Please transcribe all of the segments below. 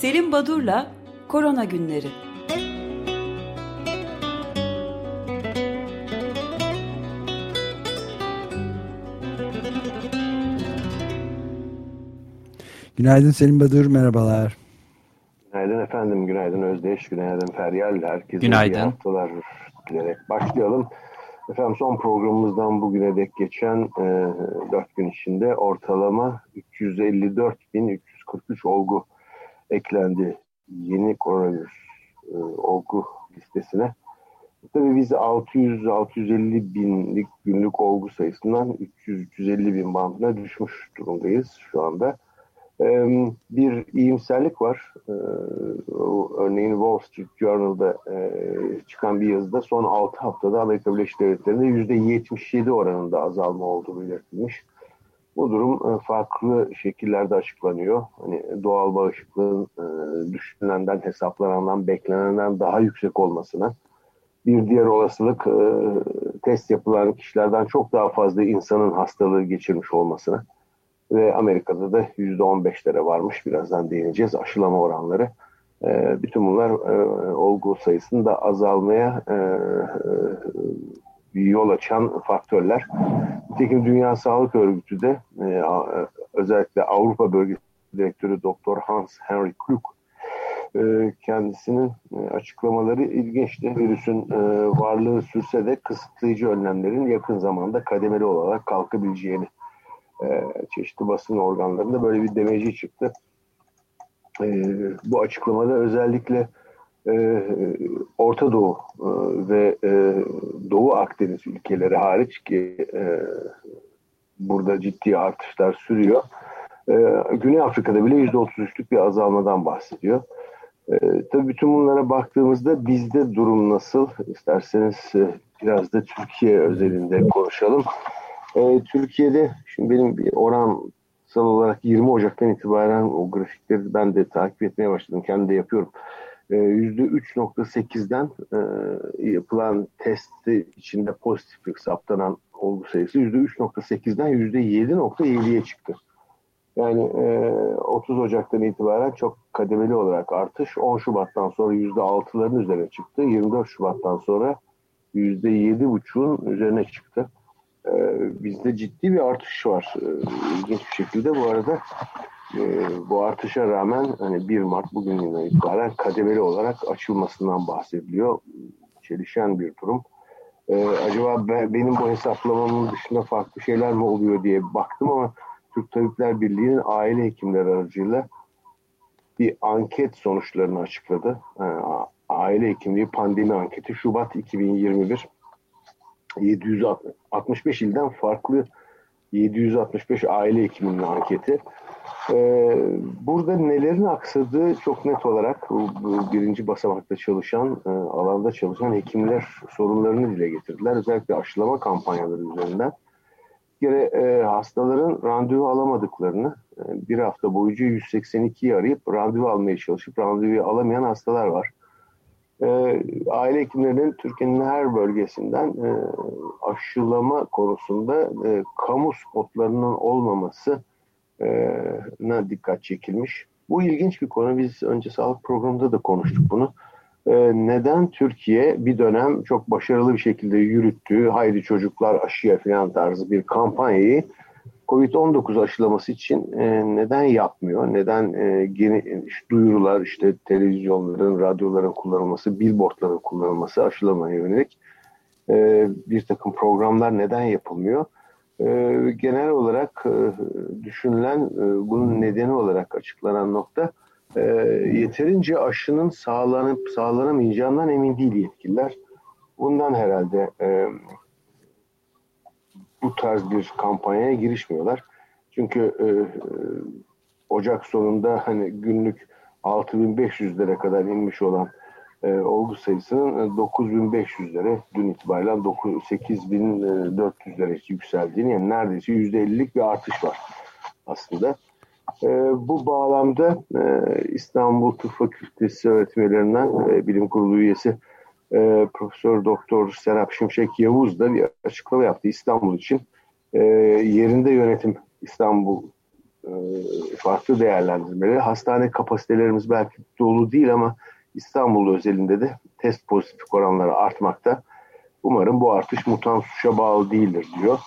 Selim Badur'la Korona Günleri. Günaydın Selim Badur, merhabalar. Günaydın efendim, günaydın Özdeş, günaydın Feryal. Herkese günaydın. iyi haftalar dilerek başlayalım. Efendim son programımızdan bugüne dek geçen e, 4 gün içinde ortalama 354.343 olgu eklendi yeni koronavirüs e, olgu listesine. Tabii biz 600-650 binlik günlük olgu sayısından 300-350 bin bandına düşmüş durumdayız şu anda. Bir iyimserlik var. Örneğin Wall Street Journal'da çıkan bir yazıda son 6 haftada Amerika Birleşik Devletleri'nde %77 oranında azalma olduğu belirtilmiş. Bu durum farklı şekillerde açıklanıyor. Hani doğal bağışıklığın düşünülenden, hesaplanandan, beklenenden daha yüksek olmasına. Bir diğer olasılık test yapılan kişilerden çok daha fazla insanın hastalığı geçirmiş olmasına ve Amerika'da da %15'lere varmış. Birazdan değineceğiz. Aşılama oranları. E, bütün bunlar e, olgu sayısında azalmaya e, e, yol açan faktörler. Nitekim Dünya Sağlık Örgütü de e, özellikle Avrupa Bölgesi Direktörü Dr. Hans Henry Klug e, kendisinin e, açıklamaları ilginçti. Virüsün e, varlığı sürse de kısıtlayıcı önlemlerin yakın zamanda kademeli olarak kalkabileceğini e, çeşitli basın organlarında böyle bir demeci çıktı. E, bu açıklamada özellikle e, Orta Doğu e, ve e, Doğu Akdeniz ülkeleri hariç ki e, burada ciddi artışlar sürüyor. E, Güney Afrika'da bile %33'lük bir azalmadan bahsediyor. E, tabii bütün bunlara baktığımızda bizde durum nasıl? İsterseniz biraz da Türkiye özelinde konuşalım. Türkiye'de şimdi benim bir oransal olarak 20 Ocak'tan itibaren o grafikleri ben de takip etmeye başladım. Kendim de yapıyorum. E, %3.8'den e, yapılan testi içinde pozitiflik saptanan olgu sayısı %3.8'den %7.7'ye çıktı. Yani e, 30 Ocak'tan itibaren çok kademeli olarak artış 10 Şubat'tan sonra %6'ların üzerine çıktı. 24 Şubat'tan sonra %7.5'un üzerine çıktı. Ee, bizde ciddi bir artış var. Ee, ilginç bir şekilde bu arada e, bu artışa rağmen hani 1 Mart bugünden itibaren kademeli olarak açılmasından bahsediliyor. Çelişen bir durum. Ee, acaba benim bu hesaplamamın dışında farklı şeyler mi oluyor diye baktım ama Türk Tabipler Birliği'nin aile hekimleri aracıyla bir anket sonuçlarını açıkladı. aile hekimliği pandemi anketi Şubat 2021 765 ilden farklı 765 aile hekiminin anketi. Ee, burada nelerin aksadığı çok net olarak bu, bu birinci basamakta çalışan, e, alanda çalışan hekimler sorunlarını dile getirdiler. Özellikle aşılama kampanyaları üzerinden. Bir kere e, hastaların randevu alamadıklarını, e, bir hafta boyunca 182'yi arayıp randevu almaya çalışıp randevuyu alamayan hastalar var e, aile hekimlerinin Türkiye'nin her bölgesinden e, aşılama konusunda e, kamu spotlarının olmaması na dikkat çekilmiş. Bu ilginç bir konu. Biz önce sağlık programında da konuştuk bunu. Neden Türkiye bir dönem çok başarılı bir şekilde yürüttüğü haydi çocuklar aşıya falan tarzı bir kampanyayı Covid-19 aşılaması için neden yapmıyor? Neden duyurular, işte televizyonların, radyoların kullanılması, billboardların kullanılması aşılamaya yönelik bir takım programlar neden yapılmıyor? E, genel olarak e, düşünülen e, bunun nedeni olarak açıklanan nokta e, yeterince aşının sağlanıp sağlanamayacağından emin değil yetkililer. Bundan herhalde bu tarz bir kampanyaya girişmiyorlar. Çünkü Ocak sonunda hani günlük 6500'lere kadar inmiş olan e, olgu sayısının 9500'lere e, dün itibariyle 8400'lere yükseldiğini yani neredeyse %50'lik bir artış var aslında. E, bu bağlamda e, İstanbul Tıp Fakültesi öğretmenlerinden e, bilim kurulu üyesi e, Profesör Doktor Serap Şimşek Yavuz da bir açıklama yaptı İstanbul için. E, yerinde yönetim İstanbul farklı değerlendirmeleri. Hastane kapasitelerimiz belki dolu değil ama İstanbul özelinde de test pozitif oranları artmakta. Umarım bu artış mutant suça bağlı değildir diyor.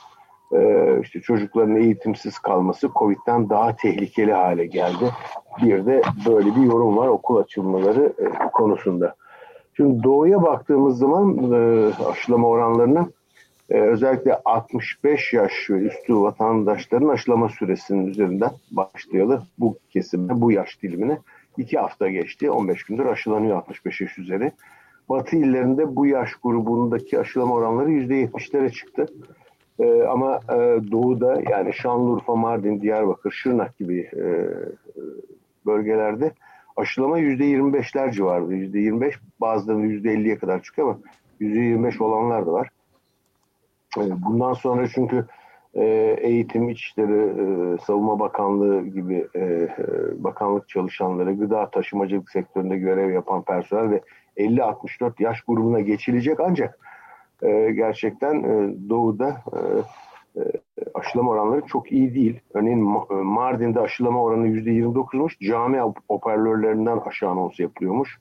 Ee, işte çocukların eğitimsiz kalması Covid'den daha tehlikeli hale geldi. Bir de böyle bir yorum var okul açılmaları e, konusunda. Şimdi doğuya baktığımız zaman e, aşılama oranlarına e, özellikle 65 yaş ve üstü vatandaşların aşılama süresinin üzerinden başlayalı bu kesime, bu yaş dilimine iki hafta geçti. 15 gündür aşılanıyor 65 yaş üzeri. Batı illerinde bu yaş grubundaki aşılama oranları %70'lere çıktı. Ee, ama e, doğuda yani Şanlıurfa, Mardin, Diyarbakır, Şırnak gibi e, bölgelerde aşılama %25'ler civarında. %25 bazılarında %50'ye kadar çıkıyor ama %25 olanlar da var. E, bundan sonra çünkü e, eğitim, içişleri, e, savunma bakanlığı gibi e, bakanlık çalışanları, gıda taşımacılık sektöründe görev yapan personel ve 50-64 yaş grubuna geçilecek ancak gerçekten doğuda aşılama oranları çok iyi değil. Örneğin Mardin'de aşılama oranı %29'muş. Cami hoparlörlerinden aşı anonsu yapılıyormuş.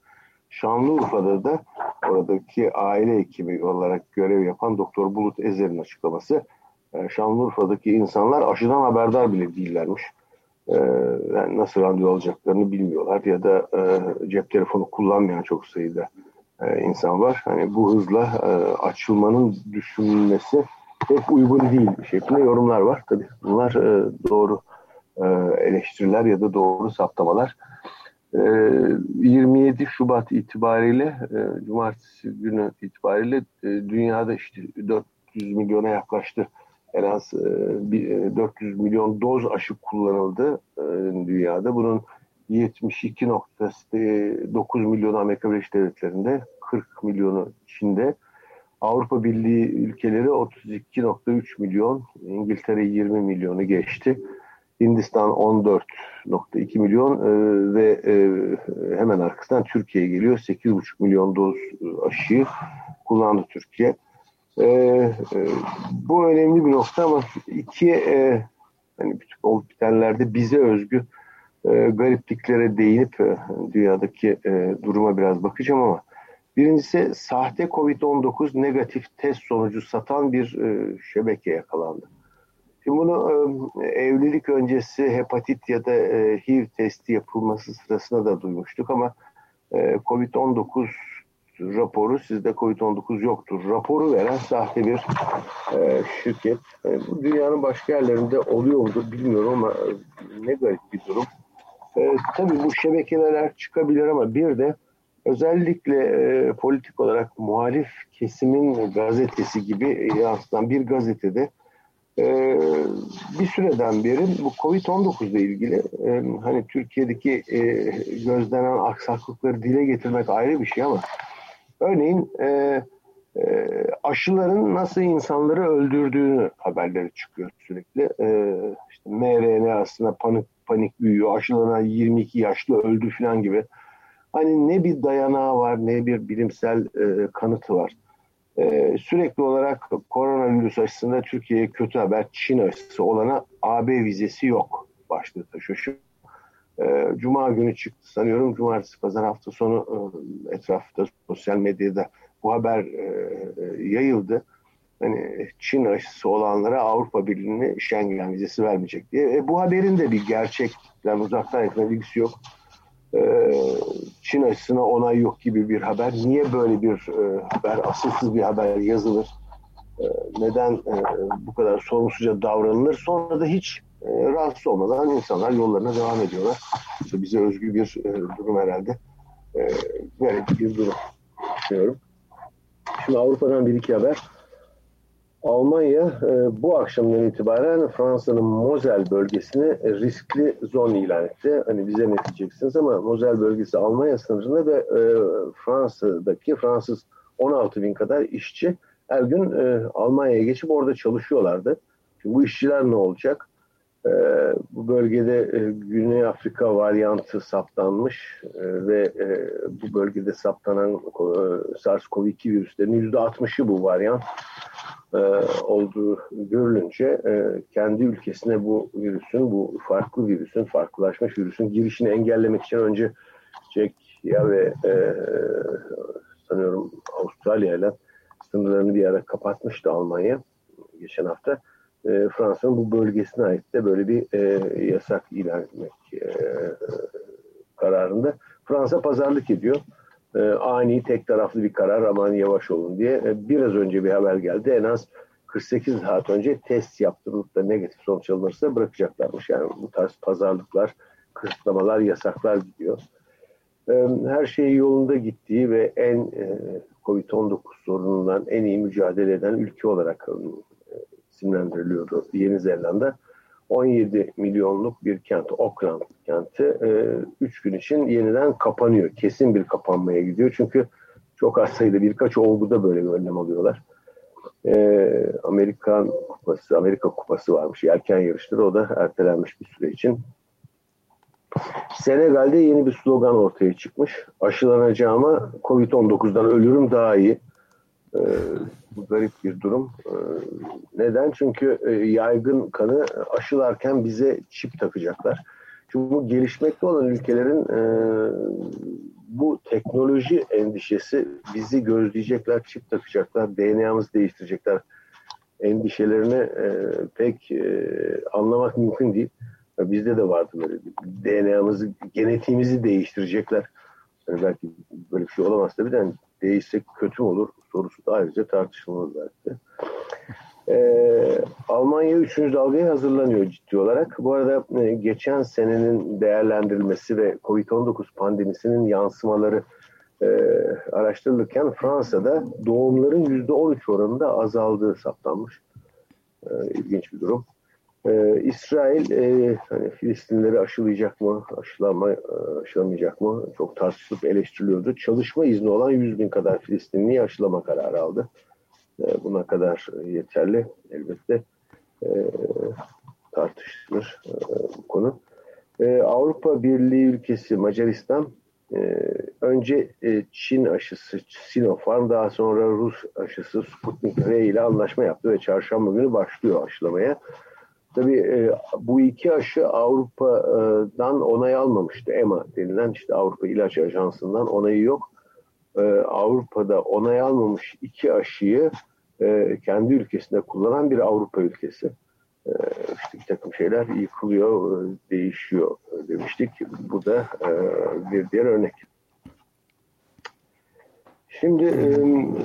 Şanlıurfa'da da oradaki aile hekimi olarak görev yapan Doktor Bulut Ezer'in açıklaması e, Şanlıurfa'daki insanlar aşıdan haberdar bile değillermiş. E, yani nasıl randevu alacaklarını bilmiyorlar ya da e, cep telefonu kullanmayan çok sayıda insan var. Hani bu hızla e, açılmanın düşünülmesi pek uygun değil şeklinde yorumlar var. Tabii bunlar doğru eleştiriler ya da doğru saptamalar. E, 27 Şubat itibariyle, Cumartesi günü itibariyle dünyada işte 400 milyona yaklaştı. En az e, bir, 400 e, milyon doz aşı kullanıldı e, dünyada. Bunun 72.9 milyon Amerika Birleşik Devletleri'nde, 40 milyonu Çin'de, Avrupa Birliği ülkeleri 32.3 milyon, İngiltere 20 milyonu geçti. Hindistan 14.2 milyon e, ve e, hemen arkasından Türkiye geliyor. 8.5 milyon doz aşıyı kullandı Türkiye. E, e, bu önemli bir nokta ama iki e, hani bütün olup bitenlerde bize özgü e, garipliklere değinip e, dünyadaki e, duruma biraz bakacağım ama birincisi sahte COVID-19 negatif test sonucu satan bir e, şebeke yakalandı. Şimdi bunu e, evlilik öncesi hepatit ya da e, HIV testi yapılması sırasında da duymuştuk ama e, COVID-19 raporu sizde COVID-19 yoktur. Raporu veren sahte bir e, şirket. E, bu dünyanın başka yerlerinde oluyor mudur bilmiyorum ama e, ne garip bir durum. E, tabii bu şebekeler çıkabilir ama bir de özellikle e, politik olarak muhalif kesimin gazetesi gibi yansıtan bir gazetede e, bir süreden beri bu Covid-19 ile ilgili e, hani Türkiye'deki e, gözlenen aksaklıkları dile getirmek ayrı bir şey ama örneğin e, e, aşıların nasıl insanları öldürdüğünü haberleri çıkıyor sürekli. E, işte mRNA aslında panik panik büyüyor. Aşılanan 22 yaşlı öldü falan gibi. Hani ne bir dayanağı var ne bir bilimsel e, kanıtı var. E, sürekli olarak koronavirüs aşısında Türkiye'ye kötü haber Çin aşısı olana AB vizesi yok başlığı taşıyor. Şu e, Cuma günü çıktı sanıyorum. Cumartesi pazar hafta sonu e, etrafta sosyal medyada bu haber e, yayıldı hani Çin aşısı olanlara Avrupa Birliği'ne Schengen vizesi vermeyecek diye. E, bu haberin de bir gerçekten uzaktan yakına bilgisi yok. E, Çin aşısına onay yok gibi bir haber. Niye böyle bir e, haber, asılsız bir haber yazılır? E, neden bu kadar sorumsuzca davranılır? Sonra da hiç e, rahatsız olmadan insanlar yollarına devam ediyorlar. İşte bize özgü bir e, durum herhalde. E, böyle bir durum düşünüyorum. Şimdi Avrupa'dan bir iki haber. Almanya e, bu akşamdan itibaren Fransa'nın Mosel bölgesini riskli zon ilan etti. Hani bize ne diyeceksiniz ama Mosel bölgesi Almanya sınırında ve e, Fransa'daki Fransız 16 bin kadar işçi her gün e, Almanya'ya geçip orada çalışıyorlardı. Şimdi bu işçiler ne olacak? E, bu bölgede e, Güney Afrika varyantı saptanmış e, ve e, bu bölgede saptanan e, SARS-CoV-2 virüslerinin %60'ı bu varyant. e, olduğu görülünce e, kendi ülkesine bu virüsün, bu farklı virüsün, farklılaşmış virüsün girişini engellemek için önce Çekya ve e, sanıyorum Avustralya ile sınırlarını bir ara kapatmıştı Almanya geçen hafta. E, Fransa'nın bu bölgesine ait de böyle bir e, yasak ilan etmek e, kararında. Fransa pazarlık ediyor. E, ani tek taraflı bir karar aman yavaş olun diye. E, biraz önce bir haber geldi. En az 48 saat önce test yaptırılıp da negatif sonuç alınırsa bırakacaklarmış. Yani bu tarz pazarlıklar, kısıtlamalar, yasaklar gidiyor. E, her şey yolunda gittiği ve en e, Covid-19 sorunundan en iyi mücadele eden ülke olarak isimlendiriliyordu Yeni Zelanda. 17 milyonluk bir kent, Auckland kenti 3 e, gün için yeniden kapanıyor. Kesin bir kapanmaya gidiyor. Çünkü çok az sayıda birkaç olguda böyle bir önlem alıyorlar. E, Amerikan kupası, Amerika kupası varmış. Yelken yarışları o da ertelenmiş bir süre için. Senegal'de yeni bir slogan ortaya çıkmış. Aşılanacağıma Covid-19'dan ölürüm daha iyi. Ee, bu garip bir durum. Ee, neden? Çünkü e, yaygın kanı aşılarken bize çip takacaklar. Çünkü bu gelişmekte olan ülkelerin e, bu teknoloji endişesi bizi gözleyecekler, çip takacaklar, DNA'mızı değiştirecekler endişelerini e, pek anlamak mümkün değil. Bizde de vardı böyle DNA'mızı, genetiğimizi değiştirecekler. Yani belki böyle bir şey olamaz tabii de yani değişse kötü olur sorusu da ayrıca tartışılmalı belki. Ee, Almanya 3. dalgaya hazırlanıyor ciddi olarak. Bu arada e, geçen senenin değerlendirilmesi ve Covid-19 pandemisinin yansımaları e, araştırılırken Fransa'da doğumların %13 oranında azaldığı saptanmış. E, ilginç bir durum. Ee, İsrail e, hani Filistinleri aşılayacak mı, aşılama, e, aşılamayacak mı çok tartışılıp eleştiriliyordu. Çalışma izni olan 100 bin kadar Filistinliyi aşılama kararı aldı. E, buna kadar yeterli elbette e, tartışılır e, bu konu. E, Avrupa Birliği ülkesi Macaristan e, önce e, Çin aşısı Sinopharm daha sonra Rus aşısı Sputnik V ile anlaşma yaptı ve çarşamba günü başlıyor aşılamaya. Tabii e, bu iki aşı Avrupa'dan onay almamıştı. EMA denilen işte Avrupa İlaç Ajansı'ndan onayı yok. E, Avrupa'da onay almamış iki aşıyı e, kendi ülkesinde kullanan bir Avrupa ülkesi. E, işte bir takım şeyler yıkılıyor, e, değişiyor demiştik. Bu da e, bir diğer örnek. Şimdi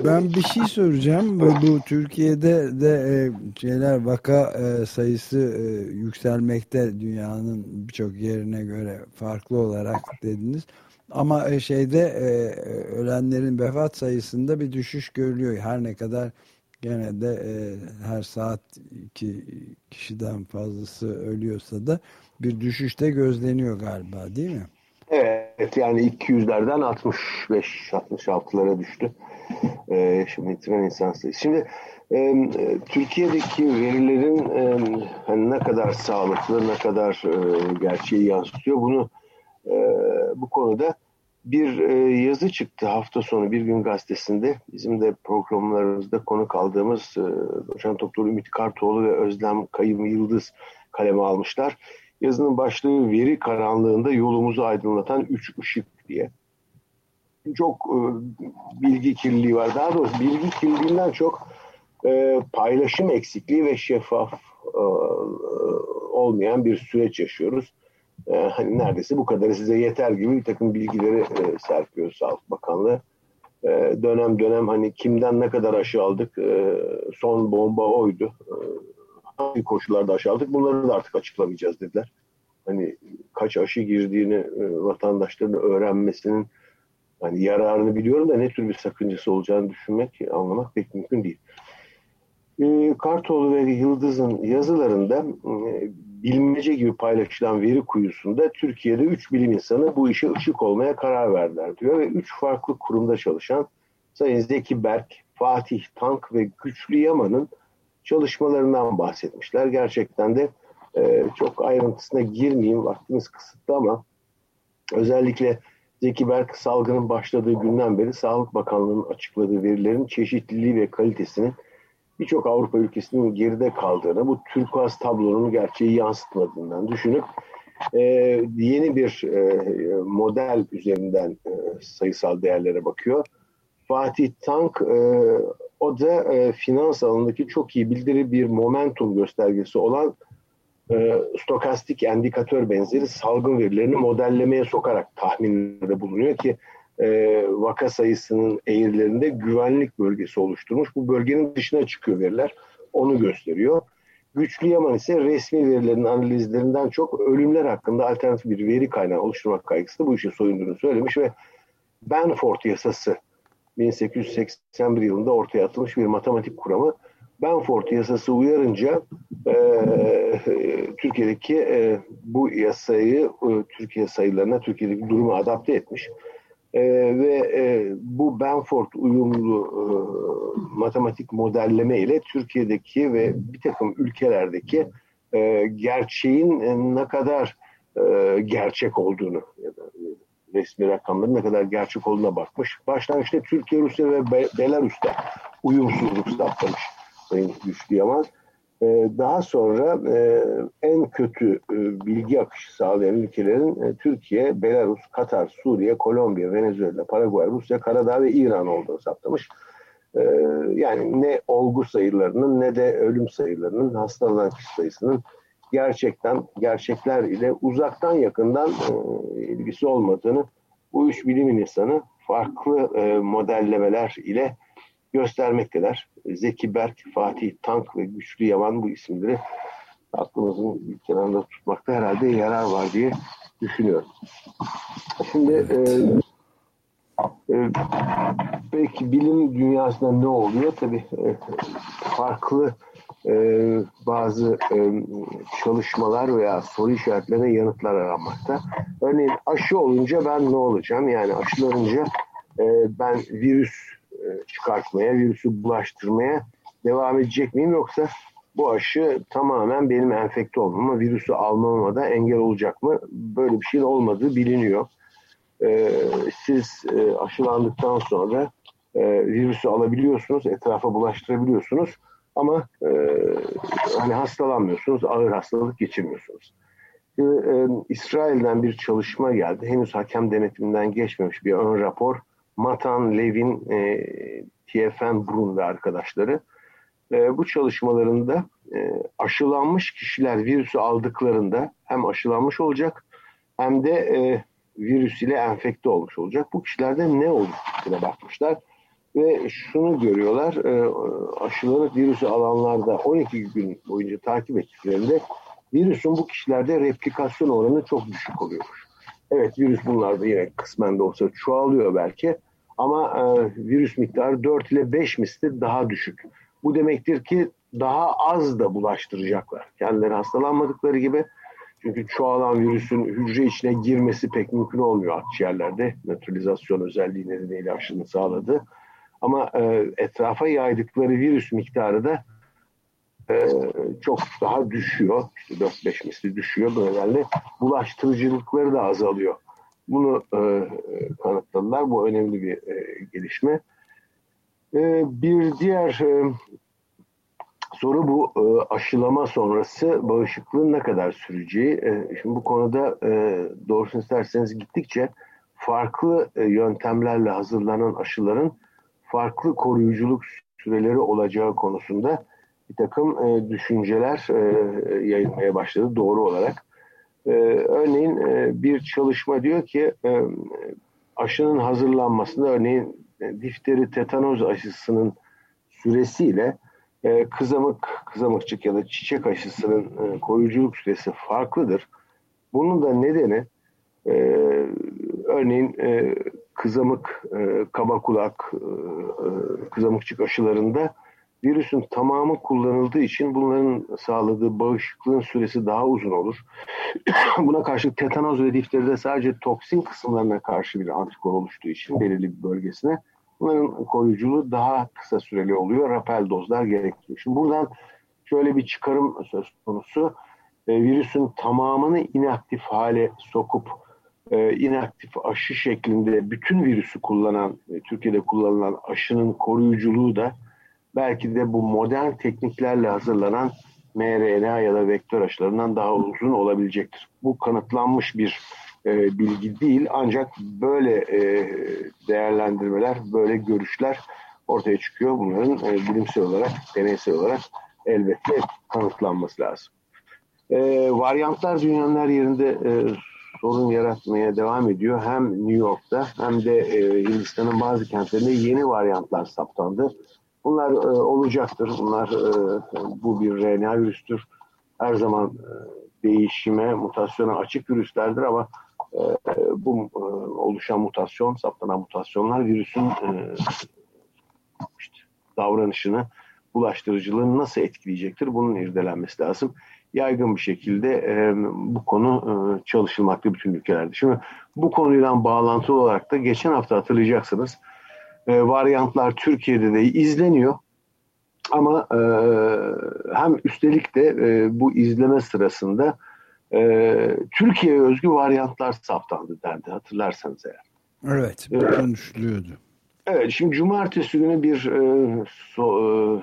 ben bir şey soracağım. Bu Türkiye'de de e, şeyler vaka e, sayısı e, yükselmekte dünyanın birçok yerine göre farklı olarak dediniz. Ama şeyde ölenlerin vefat sayısında bir düşüş görülüyor. Her ne kadar gene de her saat iki kişiden fazlası ölüyorsa da bir düşüşte gözleniyor galiba değil mi? Evet yani 200'lerden 65-66'lara düştü. Ee, şimdi yitirilen insan sayısı. Şimdi e, Türkiye'deki verilerin e, hani ne kadar sağlıklı, ne kadar e, gerçeği yansıtıyor bunu e, bu konuda bir e, yazı çıktı hafta sonu Bir Gün Gazetesi'nde. Bizim de programlarımızda konu kaldığımız e, Doçent Doktor Ümit Kartoğlu ve Özlem Kayım Yıldız kaleme almışlar Yazının başlığı veri karanlığında yolumuzu aydınlatan üç ışık diye. Çok e, bilgi kirliliği var. Daha doğrusu bilgi kirliliğinden çok e, paylaşım eksikliği ve şeffaf e, olmayan bir süreç yaşıyoruz. E, hani neredeyse bu kadarı size yeter gibi bir takım bilgileri e, serpiyor Sağlık Bakanlığı. E, dönem dönem hani kimden ne kadar aşı aldık, e, son bomba oydu. Hangi koşullarda aşı bunları da artık açıklamayacağız dediler. Hani kaç aşı girdiğini e, vatandaşların öğrenmesinin hani yararını biliyorum da ne tür bir sakıncası olacağını düşünmek, anlamak pek mümkün değil. E, Kartoğlu ve Yıldız'ın yazılarında e, bilmece gibi paylaşılan veri kuyusunda Türkiye'de 3 bilim insanı bu işe ışık olmaya karar verdiler diyor ve 3 farklı kurumda çalışan Sayın Zeki Berk, Fatih Tank ve Güçlü Yaman'ın çalışmalarından bahsetmişler. Gerçekten de e, çok ayrıntısına girmeyeyim, vaktimiz kısıtlı ama özellikle Zeki Berk salgının başladığı günden beri Sağlık Bakanlığı'nın açıkladığı verilerin çeşitliliği ve kalitesinin birçok Avrupa ülkesinin geride kaldığını, bu turkuaz tablonun gerçeği yansıtmadığından düşünüp e, yeni bir e, model üzerinden e, sayısal değerlere bakıyor. Fatih Tank e, o da e, finans alanındaki çok iyi bildiri bir momentum göstergesi olan e, stokastik endikatör benzeri salgın verilerini modellemeye sokarak tahminlerde bulunuyor ki e, vaka sayısının eğrilerinde güvenlik bölgesi oluşturmuş. Bu bölgenin dışına çıkıyor veriler. Onu gösteriyor. Güçlü Yaman ise resmi verilerin analizlerinden çok ölümler hakkında alternatif bir veri kaynağı oluşturmak kaygısı bu işe soyunduğunu söylemiş ve Benford yasası 1881 yılında ortaya atılmış bir matematik kuramı. Benford yasası uyarınca e, Türkiye'deki e, bu yasayı e, Türkiye sayılarına, Türkiye'deki durumu adapte etmiş. E, ve e, bu Benford uyumlu e, matematik modelleme ile Türkiye'deki ve bir takım ülkelerdeki e, gerçeğin ne kadar e, gerçek olduğunu ya da resmi rakamların ne kadar gerçek olduğuna bakmış. Başlangıçta Türkiye, Rusya ve Be Belarus'ta uyumsuzluk saptamış Sayın Güçlü Yaman. Ee, daha sonra e, en kötü e, bilgi akışı sağlayan ülkelerin e, Türkiye, Belarus, Katar, Suriye, Kolombiya, Venezuela, Paraguay, Rusya, Karadağ ve İran olduğunu saptamış. Ee, yani ne olgu sayılarının ne de ölüm sayılarının, hastalanan kişi sayısının gerçekten gerçekler ile uzaktan yakından ilgisi olmadığını bu üç bilim insanı farklı modellemeler ile göstermekteler. Zeki Berk, Fatih Tank ve Güçlü Yaman bu isimleri aklımızın bir kenarında tutmakta herhalde yarar var diye düşünüyorum. Şimdi e, e, belki bilim dünyasında ne oluyor? Tabii e, farklı e, bazı e, çalışmalar veya soru işaretlerine yanıtlar aranmakta. Örneğin aşı olunca ben ne olacağım? Yani aşılanınca e, ben virüs e, çıkartmaya, virüsü bulaştırmaya devam edecek miyim yoksa bu aşı tamamen benim enfekte olmama, virüsü almama da engel olacak mı? Böyle bir şeyin olmadığı biliniyor. Ee, siz e, aşılandıktan sonra e, virüsü alabiliyorsunuz, etrafa bulaştırabiliyorsunuz ama e, hani hastalanmıyorsunuz, ağır hastalık geçirmiyorsunuz. E, e, İsrail'den bir çalışma geldi. Henüz hakem denetiminden geçmemiş bir ön rapor Matan, Levin, e, TFN Brun ve arkadaşları e, bu çalışmalarında e, aşılanmış kişiler virüsü aldıklarında hem aşılanmış olacak hem de e, virüs ile enfekte olmuş olacak. Bu kişilerde ne olduğuna bakmışlar ve şunu görüyorlar e, aşılanıp virüsü alanlarda 12 gün boyunca takip ettiklerinde virüsün bu kişilerde replikasyon oranı çok düşük oluyormuş. Evet virüs bunlarda yine kısmen de olsa çoğalıyor belki ama e, virüs miktarı 4 ile 5 misli daha düşük. Bu demektir ki daha az da bulaştıracaklar. Kendileri hastalanmadıkları gibi çünkü çoğalan virüsün hücre içine girmesi pek mümkün olmuyor akciğerlerde. Nötralizasyon özelliği nedeniyle aşının sağladı. Ama e, etrafa yaydıkları virüs miktarı da e, çok daha düşüyor. İşte 4-5 misli düşüyor. Bu nedenle bulaştırıcılıkları da azalıyor. Bunu e, kanıtladılar. Bu önemli bir e, gelişme. E, bir diğer e, soru bu e, aşılama sonrası bağışıklığın ne kadar süreceği. E, şimdi bu konuda e, doğrusunu isterseniz gittikçe farklı e, yöntemlerle hazırlanan aşıların farklı koruyuculuk süreleri olacağı konusunda bir takım e, düşünceler e, yayılmaya başladı doğru olarak. E, örneğin e, bir çalışma diyor ki e, aşının hazırlanmasında örneğin e, difteri tetanoz aşısının süresiyle e, kızamık, kızamıkçık ya da çiçek aşısının e, koruyuculuk süresi farklıdır. Bunun da nedeni e, örneğin e, kızamık, e, kaba kulak, e, e kızamıkçık aşılarında virüsün tamamı kullanıldığı için bunların sağladığı bağışıklığın süresi daha uzun olur. Buna karşılık tetanoz ve difteride sadece toksin kısımlarına karşı bir antikor oluştuğu için belirli bir bölgesine bunların koruyuculuğu daha kısa süreli oluyor. Rapel dozlar gerekiyor. Şimdi buradan şöyle bir çıkarım söz konusu. E, virüsün tamamını inaktif hale sokup e, inaktif aşı şeklinde bütün virüsü kullanan, e, Türkiye'de kullanılan aşının koruyuculuğu da belki de bu modern tekniklerle hazırlanan mRNA ya da vektör aşılarından daha uzun olabilecektir. Bu kanıtlanmış bir e, bilgi değil ancak böyle e, değerlendirmeler, böyle görüşler ortaya çıkıyor. Bunların e, bilimsel olarak, deneysel olarak elbette kanıtlanması lazım. E, varyantlar dünyanın her yerinde e, sorun yaratmaya devam ediyor. Hem New York'ta hem de e, Hindistan'ın bazı kentlerinde yeni varyantlar saptandı. Bunlar e, olacaktır. Bunlar e, bu bir RNA virüstür. Her zaman e, değişime, mutasyona açık virüslerdir ama e, bu e, oluşan mutasyon, saptanan mutasyonlar virüsün e, işte, davranışını, bulaştırıcılığını nasıl etkileyecektir? Bunun irdelenmesi lazım. Yaygın bir şekilde e, bu konu e, çalışılmakta bütün ülkelerde. Şimdi bu konuyla bağlantılı olarak da geçen hafta hatırlayacaksınız e, varyantlar Türkiye'de de izleniyor. Ama e, hem üstelik de e, bu izleme sırasında e, Türkiye'ye özgü varyantlar saptandı derdi hatırlarsanız eğer. Evet, evet. konuşuluyordu. Evet, şimdi cumartesi günü bir e, so, e,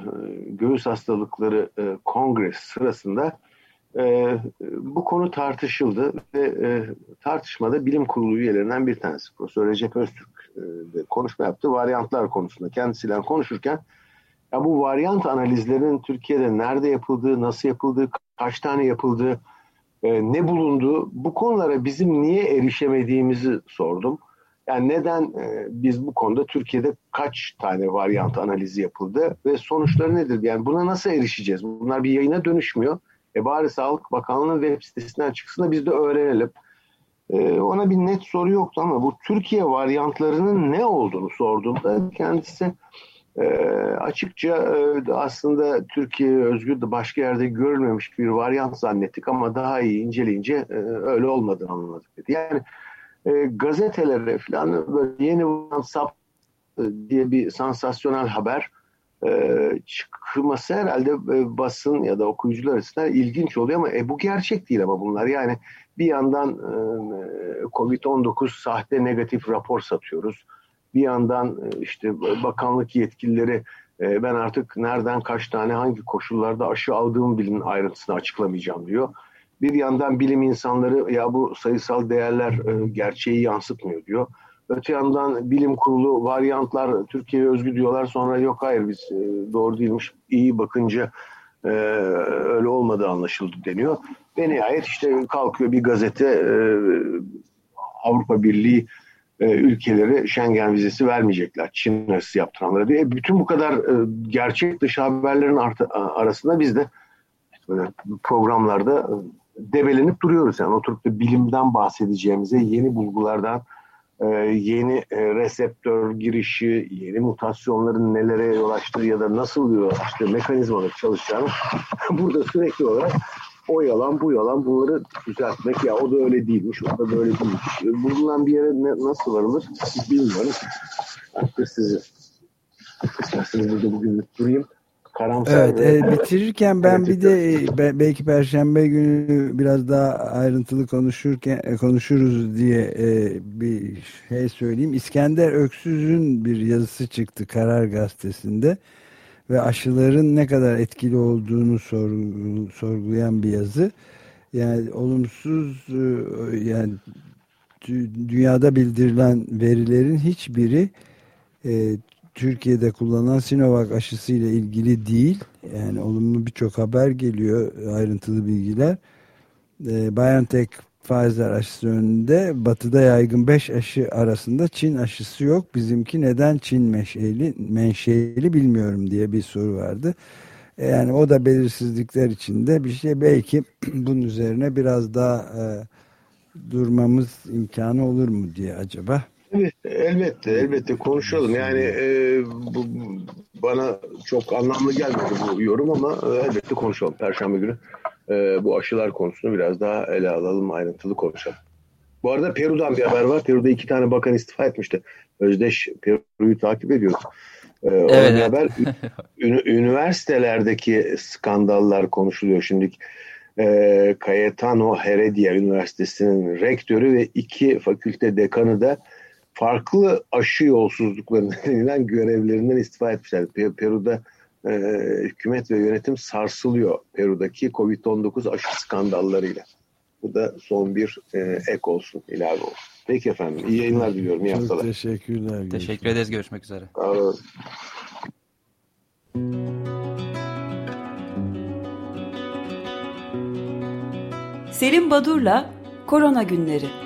göğüs hastalıkları e, kongresi sırasında e, bu konu tartışıldı ve e, tartışmada bilim kurulu üyelerinden bir tanesi Profesör Recep Öztürk e, konuşma yaptı varyantlar konusunda kendisiyle konuşurken ya bu varyant analizlerinin Türkiye'de nerede yapıldığı, nasıl yapıldığı, kaç tane yapıldığı, e, ne bulunduğu bu konulara bizim niye erişemediğimizi sordum. Yani neden e, biz bu konuda Türkiye'de kaç tane varyant analizi yapıldı ve sonuçları nedir? Yani buna nasıl erişeceğiz? Bunlar bir yayına dönüşmüyor. E bari Sağlık Bakanlığı'nın web sitesinden çıksın da biz de öğrenelim. E, ona bir net soru yoktu ama bu Türkiye varyantlarının ne olduğunu sorduğumda kendisi e, açıkça e, aslında Türkiye özgür de başka yerde görülmemiş bir varyant zannettik ama daha iyi inceleyince e, öyle olmadığını anladık dedi. Yani e, gazetelere falan böyle yeni WhatsApp e, diye bir sansasyonel haber e, çıkması herhalde e, basın ya da okuyucular açısından ilginç oluyor ama e, bu gerçek değil ama bunlar yani bir yandan e, Covid-19 sahte negatif rapor satıyoruz. Bir yandan e, işte bakanlık yetkilileri e, ben artık nereden kaç tane hangi koşullarda aşı aldığımı bilin ayrıntısını açıklamayacağım diyor. Bir yandan bilim insanları ya bu sayısal değerler e, gerçeği yansıtmıyor diyor. Öte yandan bilim kurulu varyantlar Türkiye'ye özgü diyorlar sonra yok hayır biz e, doğru değilmiş iyi bakınca e, öyle olmadığı anlaşıldı deniyor. Ve nihayet işte kalkıyor bir gazete e, Avrupa Birliği e, ülkeleri Schengen vizesi vermeyecekler. Çin aşısı yaptıranlara diye. Bütün bu kadar e, gerçek dışı haberlerin arasında biz de böyle programlarda e, debelenip duruyoruz. Yani oturup da bilimden bahsedeceğimize, yeni bulgulardan, e, yeni e, reseptör girişi, yeni mutasyonların nelere yol açtığı ya da nasıl yol açtığı mekanizmaları çalışacağını burada sürekli olarak o yalan bu yalan bunları düzeltmek ya o da öyle değilmiş o da böyle değilmiş. Bulunan bir yere ne, nasıl varılır bilmiyorum. Artık sizi isterseniz burada bugün durayım. Karamsar evet, ve... e, bitirirken ben bir de e, belki Perşembe günü biraz daha ayrıntılı konuşurken e, konuşuruz diye e, bir şey söyleyeyim. İskender Öksüz'ün bir yazısı çıktı Karar Gazetesi'nde ve aşıların ne kadar etkili olduğunu sorgu, sorgulayan bir yazı. Yani olumsuz e, yani dünyada bildirilen verilerin hiçbiri e, Türkiye'de kullanılan Sinovac aşısı ile ilgili değil. Yani olumlu birçok haber geliyor, ayrıntılı bilgiler. E, BioNTech Pfizer aşısı önünde batıda yaygın 5 aşı arasında Çin aşısı yok. Bizimki neden Çin menşeli, menşeli bilmiyorum diye bir soru vardı. E, yani o da belirsizlikler içinde bir şey. Belki bunun üzerine biraz daha e, durmamız imkanı olur mu diye acaba? Evet, elbette, elbette konuşalım. Yani e, bu, bana çok anlamlı gelmedi bu yorum ama e, elbette konuşalım. Perşembe günü e, bu aşılar konusunu biraz daha ele alalım, ayrıntılı konuşalım. Bu arada Peru'dan bir haber var. Peru'da iki tane bakan istifa etmişti. Özdeş Peru'yu takip ediyoruz. Ee, evet, haber üniversitelerdeki skandallar konuşuluyor şimdi. Ee, Cayetano Heredia Üniversitesi'nin rektörü ve iki fakülte dekanı da farklı aşı yolsuzlukları nedeniyle görevlerinden istifa etmişler. Peru'da e, hükümet ve yönetim sarsılıyor Peru'daki Covid-19 aşı skandallarıyla. Bu da son bir e, ek olsun, ilave olsun. Peki efendim, iyi yayınlar diliyorum, iyi haftalar. Çok teşekkürler. Teşekkür ederiz, görüşmek üzere. Olun. Selim Badur'la Korona Günleri